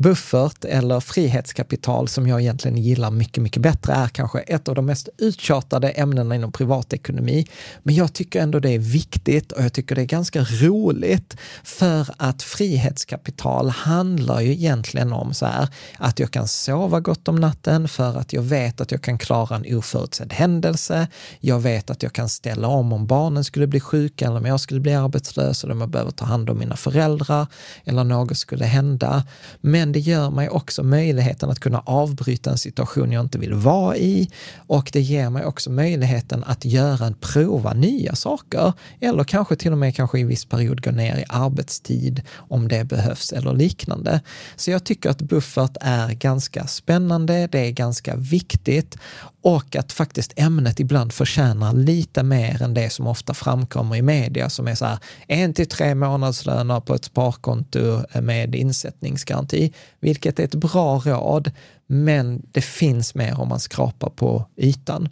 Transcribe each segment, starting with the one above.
Buffert eller frihetskapital som jag egentligen gillar mycket, mycket bättre är kanske ett av de mest uttjatade ämnena inom privatekonomi. Men jag tycker ändå det är viktigt och jag tycker det är ganska roligt för att frihetskapital handlar ju egentligen om så här att jag kan sova gott om natten för att jag vet att jag kan klara en oförutsedd händelse. Jag vet att jag kan ställa om om barnen skulle bli sjuka eller om jag skulle bli arbetslös eller om jag behöver ta hand om mina föräldrar eller något skulle hända. Men men det gör mig också möjligheten att kunna avbryta en situation jag inte vill vara i. Och det ger mig också möjligheten att göra en prova nya saker. Eller kanske till och med kanske i viss period gå ner i arbetstid om det behövs eller liknande. Så jag tycker att buffert är ganska spännande, det är ganska viktigt och att faktiskt ämnet ibland förtjänar lite mer än det som ofta framkommer i media som är så här en till tre månadslöner på ett sparkonto med insättningsgaranti, vilket är ett bra råd, men det finns mer om man skrapar på ytan.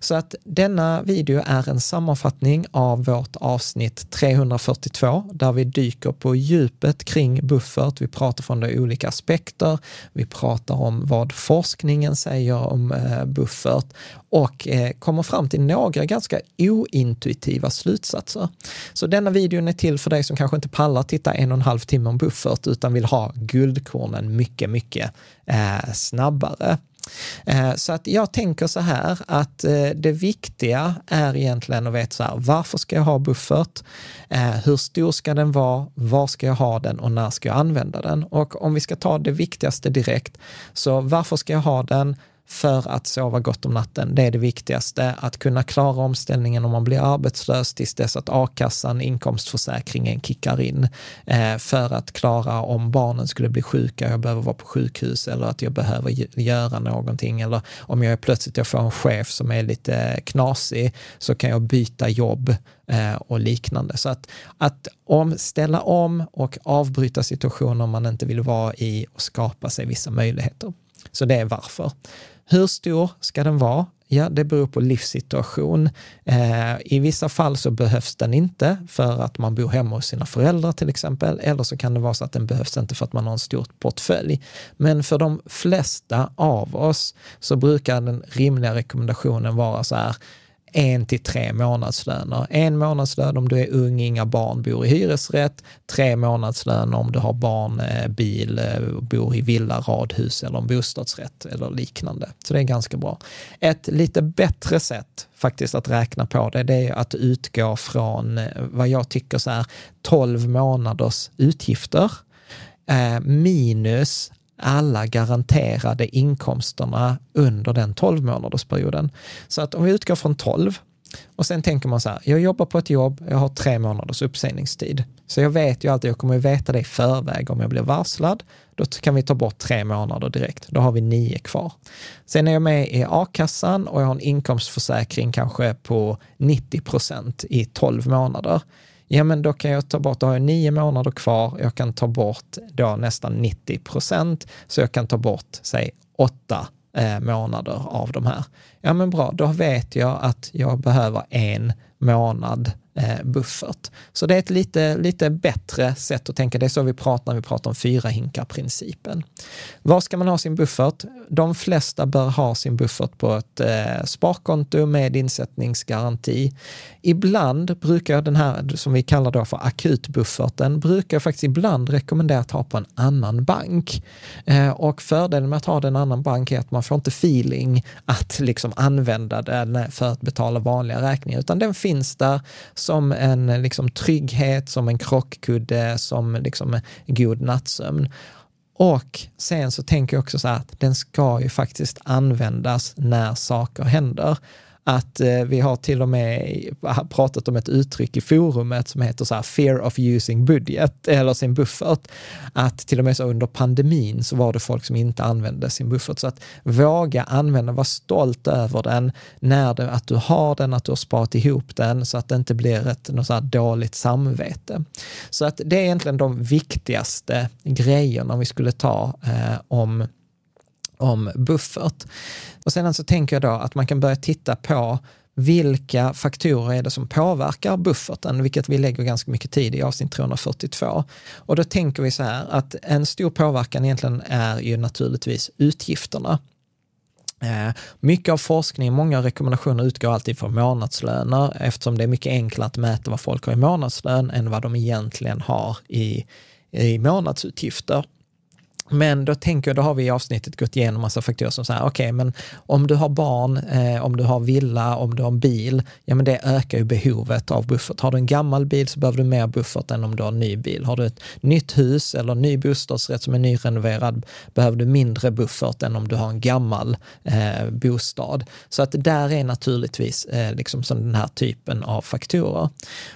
Så att denna video är en sammanfattning av vårt avsnitt 342 där vi dyker på djupet kring buffert. Vi pratar från de olika aspekter. Vi pratar om vad forskningen säger om eh, buffert och eh, kommer fram till några ganska ointuitiva slutsatser. Så denna videon är till för dig som kanske inte pallar titta en och en halv timme om buffert utan vill ha guldkornen mycket, mycket eh, snabbare. Eh, så att jag tänker så här att eh, det viktiga är egentligen att veta så här, varför ska jag ha buffert? Eh, hur stor ska den vara? Var ska jag ha den och när ska jag använda den? Och om vi ska ta det viktigaste direkt, så varför ska jag ha den? För att sova gott om natten. Det är det viktigaste. Att kunna klara omställningen om man blir arbetslös tills dess att a-kassan, inkomstförsäkringen kickar in. Eh, för att klara om barnen skulle bli sjuka, jag behöver vara på sjukhus eller att jag behöver göra någonting. Eller om jag plötsligt jag får en chef som är lite knasig så kan jag byta jobb eh, och liknande. Så att, att om, ställa om och avbryta situationer man inte vill vara i och skapa sig vissa möjligheter. Så det är varför. Hur stor ska den vara? Ja, det beror på livssituation. Eh, I vissa fall så behövs den inte för att man bor hemma hos sina föräldrar till exempel, eller så kan det vara så att den behövs inte för att man har en stor portfölj. Men för de flesta av oss så brukar den rimliga rekommendationen vara så här, en till tre månadslöner. En månadslön om du är ung, inga barn, bor i hyresrätt. Tre månadslöner om du har barn, eh, bil, eh, bor i villa, radhus eller en bostadsrätt eller liknande. Så det är ganska bra. Ett lite bättre sätt faktiskt att räkna på det, det är att utgå från eh, vad jag tycker så här 12 månaders utgifter minus alla garanterade inkomsterna under den 12 månadersperioden. Så att om vi utgår från 12 och sen tänker man så här, jag jobbar på ett jobb, jag har tre månaders uppsägningstid. Så jag vet ju alltid, jag kommer veta det i förväg om jag blir varslad. Då kan vi ta bort tre månader direkt. Då har vi nio kvar. Sen är jag med i a-kassan och jag har en inkomstförsäkring kanske på 90 procent i 12 månader ja men då kan jag ta bort, då har jag nio månader kvar, jag kan ta bort då nästan 90 procent, så jag kan ta bort, säg åtta eh, månader av de här. Ja men bra, då vet jag att jag behöver en månad eh, Eh, buffert. Så det är ett lite, lite bättre sätt att tänka. Det är så vi pratar när vi pratar om fyra hinkar-principen. Var ska man ha sin buffert? De flesta bör ha sin buffert på ett eh, sparkonto med insättningsgaranti. Ibland brukar jag den här, som vi kallar då för akutbufferten, brukar jag faktiskt ibland rekommendera att ha på en annan bank. Eh, och fördelen med att ha den annan bank är att man får inte feeling att liksom använda den för att betala vanliga räkningar, utan den finns där som en liksom, trygghet, som en krockkudde, som liksom, god nattsömn. Och sen så tänker jag också så här att den ska ju faktiskt användas när saker händer att eh, vi har till och med pratat om ett uttryck i forumet som heter så här fear of using budget eller sin buffert. Att till och med så under pandemin så var det folk som inte använde sin buffert. Så att våga använda, var stolt över den, när det, att du har den, att du har sparat ihop den så att det inte blir ett något så dåligt samvete. Så att det är egentligen de viktigaste grejerna vi skulle ta eh, om om buffert. Och sedan så tänker jag då att man kan börja titta på vilka faktorer är det som påverkar bufferten, vilket vi lägger ganska mycket tid i avsnitt 342. Och då tänker vi så här att en stor påverkan egentligen är ju naturligtvis utgifterna. Eh, mycket av forskning, många rekommendationer utgår alltid från månadslöner eftersom det är mycket enklare att mäta vad folk har i månadslön än vad de egentligen har i, i månadsutgifter. Men då tänker jag, då har vi i avsnittet gått igenom massa faktorer som säger, okej, okay, men om du har barn, eh, om du har villa, om du har en bil, ja men det ökar ju behovet av buffert. Har du en gammal bil så behöver du mer buffert än om du har en ny bil. Har du ett nytt hus eller en ny bostadsrätt som är nyrenoverad behöver du mindre buffert än om du har en gammal eh, bostad. Så att det där är naturligtvis eh, liksom som den här typen av faktorer.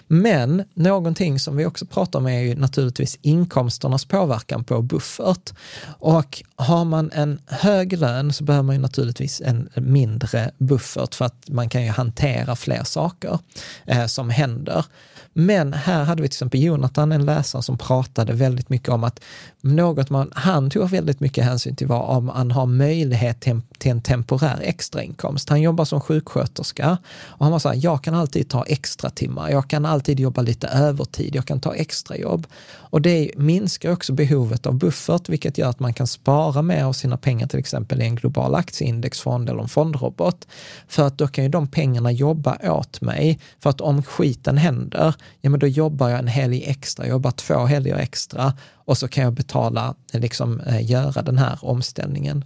Men någonting som vi också pratar om är ju naturligtvis inkomsternas påverkan på buffert. Och har man en hög lön så behöver man ju naturligtvis en mindre buffert för att man kan ju hantera fler saker eh, som händer. Men här hade vi till exempel Jonathan, en läsare som pratade väldigt mycket om att något man, han tog väldigt mycket hänsyn till var om han har möjlighet till en, till en temporär extrainkomst. Han jobbar som sjuksköterska och han var så här, jag kan alltid ta extra timmar, jag kan alltid jobba lite övertid, jag kan ta extrajobb. Och det minskar också behovet av buffert, vilket gör att man kan spara mer av sina pengar, till exempel i en global aktieindexfond eller en fondrobot. För att då kan ju de pengarna jobba åt mig. För att om skiten händer, ja men då jobbar jag en helg extra, jag jobbar två helger extra och så kan jag betala, liksom eh, göra den här omställningen.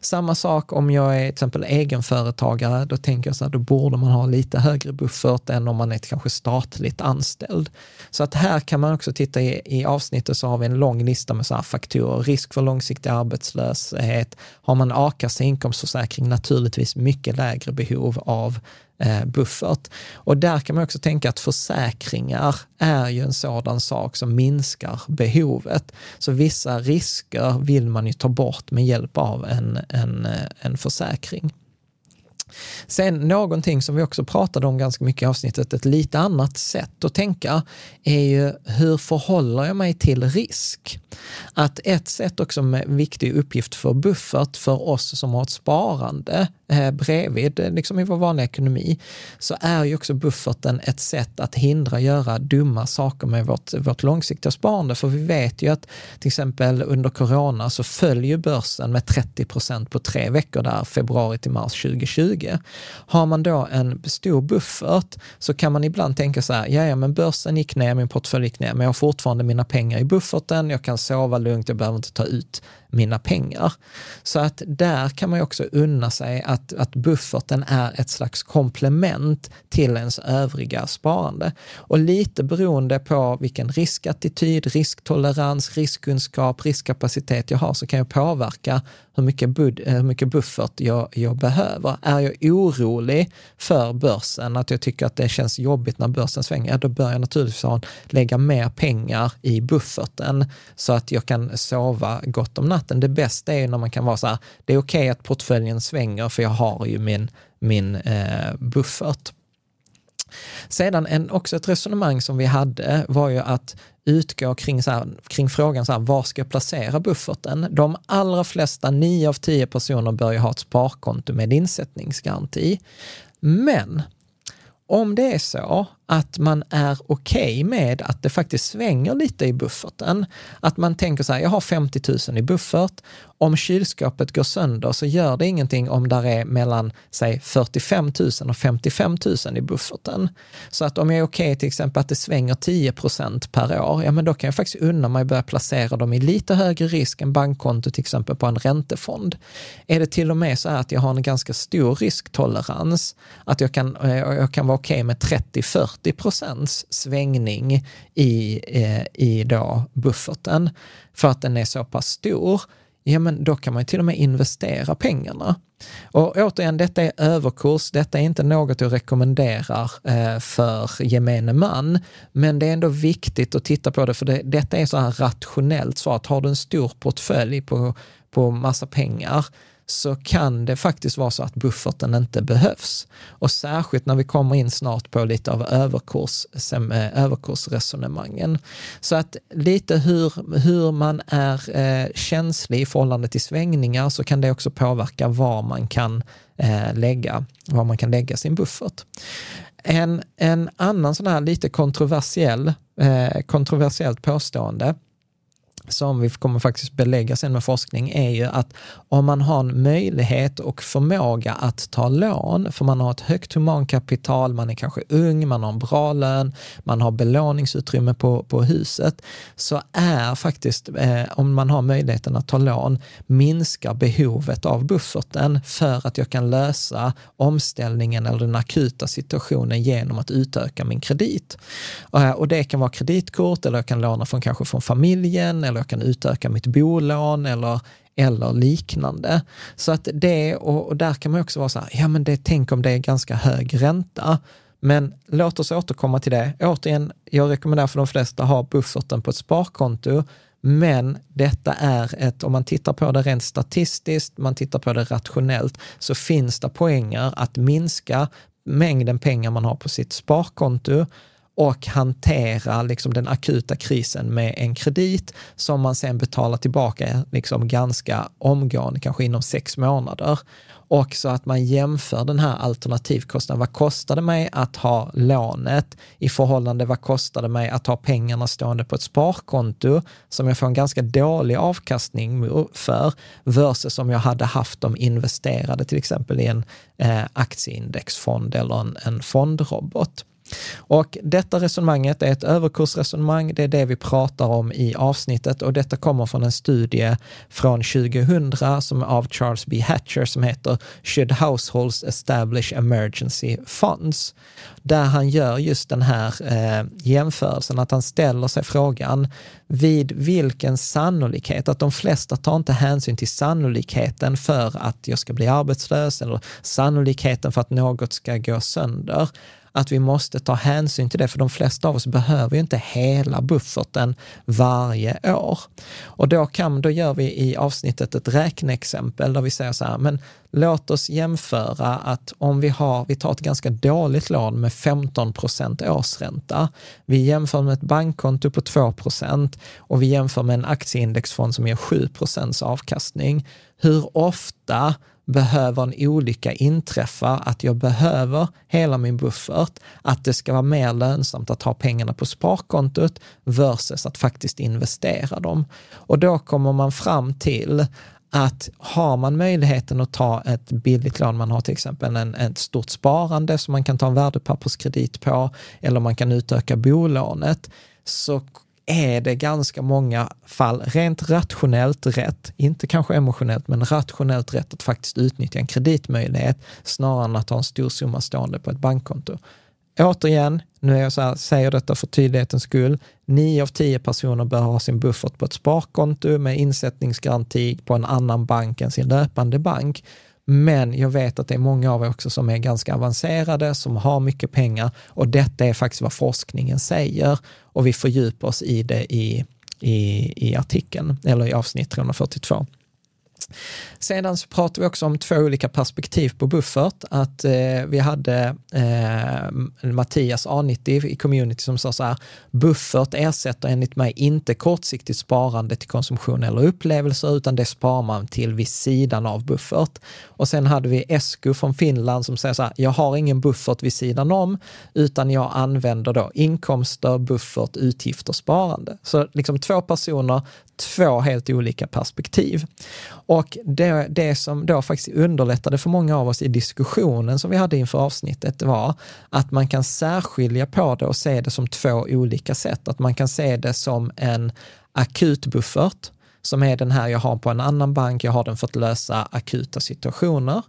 Samma sak om jag är till exempel egenföretagare, då tänker jag så här, då borde man ha lite högre buffert än om man är kanske statligt anställd. Så att här kan man också titta i, i avsnittet så har vi en lång lista med så här faktorer, risk för långsiktig arbetslöshet, har man a-kassa inkomstförsäkring naturligtvis mycket lägre behov av eh, buffert. Och där kan man också tänka att försäkringar är ju en sådan sak som minskar behovet. Så vissa risker vill man ju ta bort med hjälp av en, en, en försäkring. Sen någonting som vi också pratade om ganska mycket i avsnittet, ett lite annat sätt att tänka, är ju hur förhåller jag mig till risk? Att ett sätt också med viktig uppgift för buffert för oss som har ett sparande eh, bredvid, eh, liksom i vår vanliga ekonomi, så är ju också bufferten ett sätt att hindra göra dumma saker med vårt, vårt långsiktiga sparande. För vi vet ju att till exempel under corona så följer börsen med 30 procent på tre veckor där, februari till mars 2020. Har man då en stor buffert så kan man ibland tänka så här, ja, men börsen gick ner, min portfölj gick ner, men jag har fortfarande mina pengar i bufferten, jag kan sova lugnt, jag behöver inte ta ut mina pengar. Så att där kan man ju också unna sig att, att bufferten är ett slags komplement till ens övriga sparande. Och lite beroende på vilken riskattityd, risktolerans, riskkunskap, riskkapacitet jag har så kan jag påverka hur mycket, bud, eh, hur mycket buffert jag, jag behöver. Är jag orolig för börsen, att jag tycker att det känns jobbigt när börsen svänger, då bör jag naturligtvis lägga mer pengar i bufferten så att jag kan sova gott om natten. Det bästa är när man kan vara så här, det är okej okay att portföljen svänger för jag har ju min, min eh, buffert. Sedan en, också ett resonemang som vi hade var ju att utgå kring, så här, kring frågan så här, var ska jag placera bufferten? De allra flesta, nio av tio personer bör ju ha ett sparkonto med insättningsgaranti. Men om det är så att man är okej okay med att det faktiskt svänger lite i bufferten, att man tänker så här, jag har 50 000 i buffert, om kylskåpet går sönder så gör det ingenting om där är mellan, säg 45 000 och 55 000 i bufferten. Så att om jag är okej okay, till exempel att det svänger 10 procent per år, ja men då kan jag faktiskt unna mig börja placera dem i lite högre risk än bankkonto till exempel på en räntefond. Är det till och med så här att jag har en ganska stor risktolerans, att jag kan, eh, jag kan vara okej okay med 30-40 procents svängning i, eh, i då bufferten. För att den är så pass stor, ja men då kan man till och med investera pengarna. Och återigen, detta är överkurs, detta är inte något jag rekommenderar eh, för gemene man, men det är ändå viktigt att titta på det, för det, detta är så här rationellt så att har du en stor portfölj på, på massa pengar, så kan det faktiskt vara så att bufferten inte behövs. Och särskilt när vi kommer in snart på lite av överkurs, eh, överkursresonemangen. Så att lite hur, hur man är eh, känslig i förhållande till svängningar så kan det också påverka var man kan eh, lägga, var man kan lägga sin buffert. En, en annan sån här lite kontroversiell, eh, kontroversiellt påstående som vi kommer faktiskt belägga sen med forskning, är ju att om man har en möjlighet och förmåga att ta lån, för man har ett högt humankapital, man är kanske ung, man har en bra lön, man har belåningsutrymme på, på huset, så är faktiskt, eh, om man har möjligheten att ta lån, minskar behovet av bufferten för att jag kan lösa omställningen eller den akuta situationen genom att utöka min kredit. Eh, och det kan vara kreditkort eller jag kan låna från kanske från familjen eller jag kan utöka mitt bolån eller, eller liknande. Så att det, och, och där kan man också vara så här, ja men det, tänk om det är ganska hög ränta. Men låt oss återkomma till det. Återigen, jag rekommenderar för de flesta att ha bufferten på ett sparkonto, men detta är ett, om man tittar på det rent statistiskt, man tittar på det rationellt, så finns det poänger att minska mängden pengar man har på sitt sparkonto och hantera liksom den akuta krisen med en kredit som man sen betalar tillbaka liksom ganska omgående, kanske inom sex månader. Och så att man jämför den här alternativkostnaden. Vad kostar det mig att ha lånet i förhållande vad kostar det mig att ha pengarna stående på ett sparkonto som jag får en ganska dålig avkastning för versus om jag hade haft dem investerade till exempel i en eh, aktieindexfond eller en, en fondrobot. Och detta resonemanget är ett överkursresonemang, det är det vi pratar om i avsnittet och detta kommer från en studie från 2000 som är av Charles B. Hatcher som heter Should Households Establish Emergency Funds? Där han gör just den här eh, jämförelsen, att han ställer sig frågan vid vilken sannolikhet, att de flesta tar inte hänsyn till sannolikheten för att jag ska bli arbetslös eller sannolikheten för att något ska gå sönder att vi måste ta hänsyn till det, för de flesta av oss behöver ju inte hela bufferten varje år. Och då, kan, då gör vi i avsnittet ett räkneexempel där vi säger så här, men låt oss jämföra att om vi har, vi tar ett ganska dåligt lån med 15 procent årsränta, vi jämför med ett bankkonto på 2 procent och vi jämför med en aktieindexfond som ger 7 procents avkastning. Hur ofta behöver en olycka inträffa, att jag behöver hela min buffert, att det ska vara mer lönsamt att ha pengarna på sparkontot versus att faktiskt investera dem. Och då kommer man fram till att har man möjligheten att ta ett billigt lån, man har till exempel en, ett stort sparande som man kan ta en värdepapperskredit på, eller man kan utöka bolånet, så är det ganska många fall rent rationellt rätt, inte kanske emotionellt, men rationellt rätt att faktiskt utnyttja en kreditmöjlighet snarare än att ha en stor summa stående på ett bankkonto. Återigen, nu är jag så här, säger detta för tydlighetens skull, nio av tio personer bör ha sin buffert på ett sparkonto med insättningsgaranti på en annan bank än sin löpande bank. Men jag vet att det är många av er också som är ganska avancerade, som har mycket pengar och detta är faktiskt vad forskningen säger och vi fördjupar oss i det i, i, i artikeln eller i avsnitt 342. Sedan så pratar vi också om två olika perspektiv på buffert. Att eh, vi hade eh, Mattias A90 i community som sa så här, buffert ersätter enligt mig inte kortsiktigt sparande till konsumtion eller upplevelser, utan det sparar man till vid sidan av buffert. Och sen hade vi Esku från Finland som säger så här, jag har ingen buffert vid sidan om, utan jag använder då inkomster, buffert, utgifter, sparande. Så liksom två personer, två helt olika perspektiv. Och det, det som då faktiskt underlättade för många av oss i diskussionen som vi hade inför avsnittet var att man kan särskilja på det och se det som två olika sätt. Att man kan se det som en akutbuffert, som är den här jag har på en annan bank, jag har den för att lösa akuta situationer.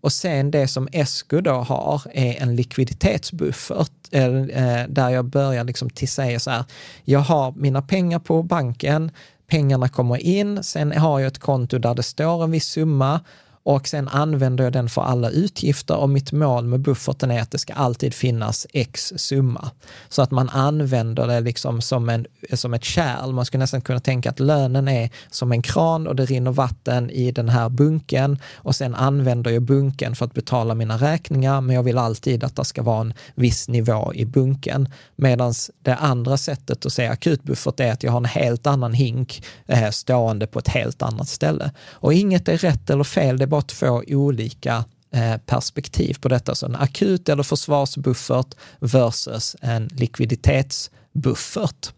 Och sen det som Esku då har är en likviditetsbuffert, eh, eh, där jag börjar liksom till säga så här, jag har mina pengar på banken, pengarna kommer in, sen har jag ett konto där det står en viss summa och sen använder jag den för alla utgifter och mitt mål med bufferten är att det ska alltid finnas x summa. Så att man använder det liksom som, en, som ett kärl. Man skulle nästan kunna tänka att lönen är som en kran och det rinner vatten i den här bunken och sen använder jag bunken för att betala mina räkningar, men jag vill alltid att det ska vara en viss nivå i bunken. Medan det andra sättet att se akutbuffert är att jag har en helt annan hink eh, stående på ett helt annat ställe. Och inget är rätt eller fel, det bara två olika eh, perspektiv på detta. Så en akut eller försvarsbuffert versus en likviditetsbuffert.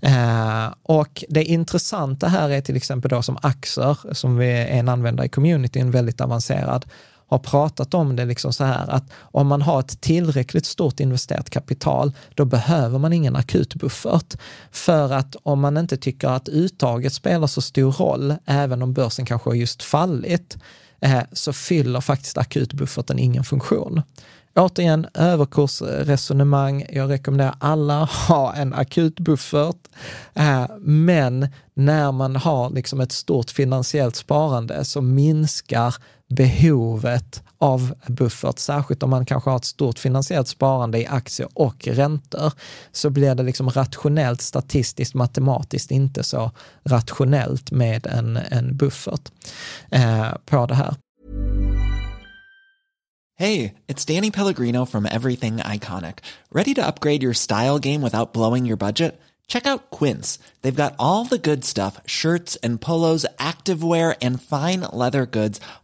Eh, och det intressanta här är till exempel då som Axer, som är en användare i communityn, väldigt avancerad, har pratat om det liksom så här att om man har ett tillräckligt stort investerat kapital, då behöver man ingen akutbuffert. För att om man inte tycker att uttaget spelar så stor roll, även om börsen kanske har just fallit, eh, så fyller faktiskt akutbufferten ingen funktion. Återigen, överkursresonemang. Jag rekommenderar alla ha en akutbuffert. Eh, men när man har liksom ett stort finansiellt sparande så minskar behovet av buffert, särskilt om man kanske har ett stort finansiellt sparande i aktier och räntor, så blir det liksom rationellt, statistiskt, matematiskt inte så rationellt med en, en buffert eh, på det här. Hej, det är Danny Pellegrino från Everything Iconic. Ready to upgrade your style game without blowing your budget? Check out Quince. They've got all the good stuff, shirts and polos, activewear and fine leather goods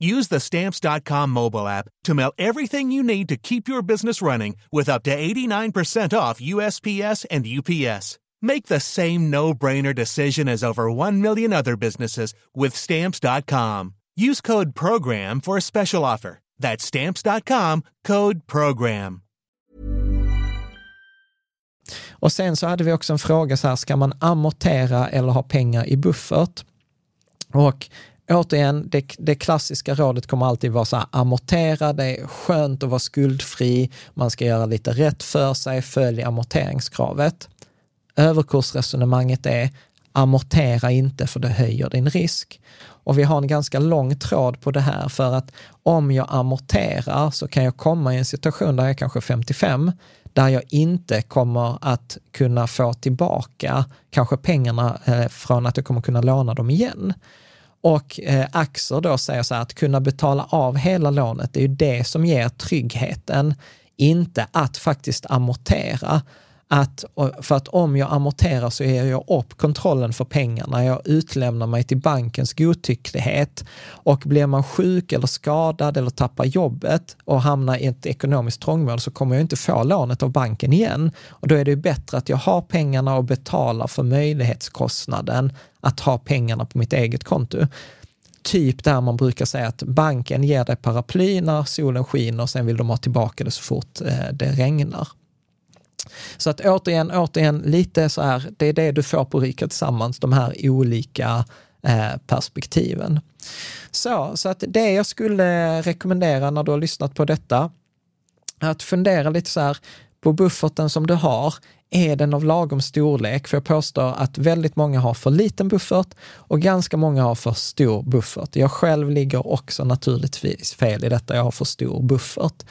Use the stamps.com mobile app to mail everything you need to keep your business running with up to 89% off USPS and UPS. Make the same no-brainer decision as over 1 million other businesses with stamps.com. Use code program for a special offer. That's stamps.com, code program. Och sen så hade vi också en fråga så här, ska man amortera eller ha pengar i buffert? Och återigen, det, det klassiska rådet kommer alltid vara så här, amortera, det är skönt att vara skuldfri, man ska göra lite rätt för sig, följ amorteringskravet. Överkursresonemanget är, amortera inte för det höjer din risk. Och vi har en ganska lång tråd på det här för att om jag amorterar så kan jag komma i en situation där jag kanske är 55, där jag inte kommer att kunna få tillbaka kanske pengarna eh, från att jag kommer kunna låna dem igen. Och eh, Axer då säger så här att kunna betala av hela lånet, det är ju det som ger tryggheten, inte att faktiskt amortera. Att, för att om jag amorterar så ger jag upp kontrollen för pengarna, jag utlämnar mig till bankens godtycklighet. Och blir man sjuk eller skadad eller tappar jobbet och hamnar i ett ekonomiskt trångmål så kommer jag inte få lånet av banken igen. Och då är det bättre att jag har pengarna och betalar för möjlighetskostnaden att ha pengarna på mitt eget konto typ där man brukar säga att banken ger dig paraply när solen skiner och sen vill de ha tillbaka det så fort eh, det regnar. Så att återigen, återigen, lite så här, det är det du får på Rika Tillsammans, de här olika eh, perspektiven. Så, så att det jag skulle rekommendera när du har lyssnat på detta, att fundera lite så här på bufferten som du har, är den av lagom storlek? För jag påstår att väldigt många har för liten buffert och ganska många har för stor buffert. Jag själv ligger också naturligtvis fel i detta, jag har för stor buffert.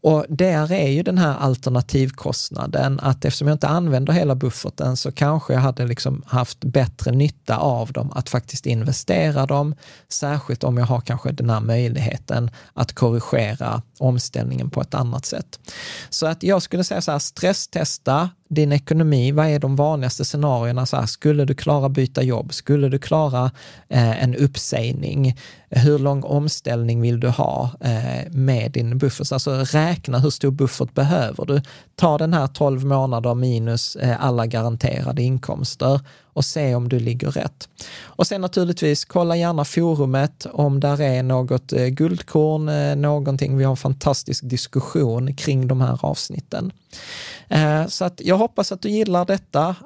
Och där är ju den här alternativkostnaden att eftersom jag inte använder hela bufferten så kanske jag hade liksom haft bättre nytta av dem att faktiskt investera dem, särskilt om jag har kanske den här möjligheten att korrigera omställningen på ett annat sätt. Så att jag skulle säga så här, stresstesta din ekonomi, vad är de vanligaste scenarierna? Så här, skulle du klara byta jobb? Skulle du klara eh, en uppsägning? Hur lång omställning vill du ha eh, med din buffert? Alltså räkna hur stor buffert behöver du? Ta den här 12 månader minus eh, alla garanterade inkomster och se om du ligger rätt. Och sen naturligtvis, kolla gärna forumet om där är något eh, guldkorn, någonting. Vi har en fantastisk diskussion kring de här avsnitten. Så att jag hoppas att du gillar detta.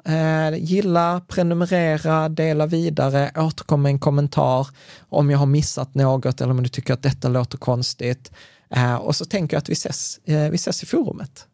Gilla, prenumerera, dela vidare, återkom med en kommentar om jag har missat missat något eller om du tycker att detta låter konstigt. Eh, och så tänker jag att vi ses, eh, vi ses i forumet.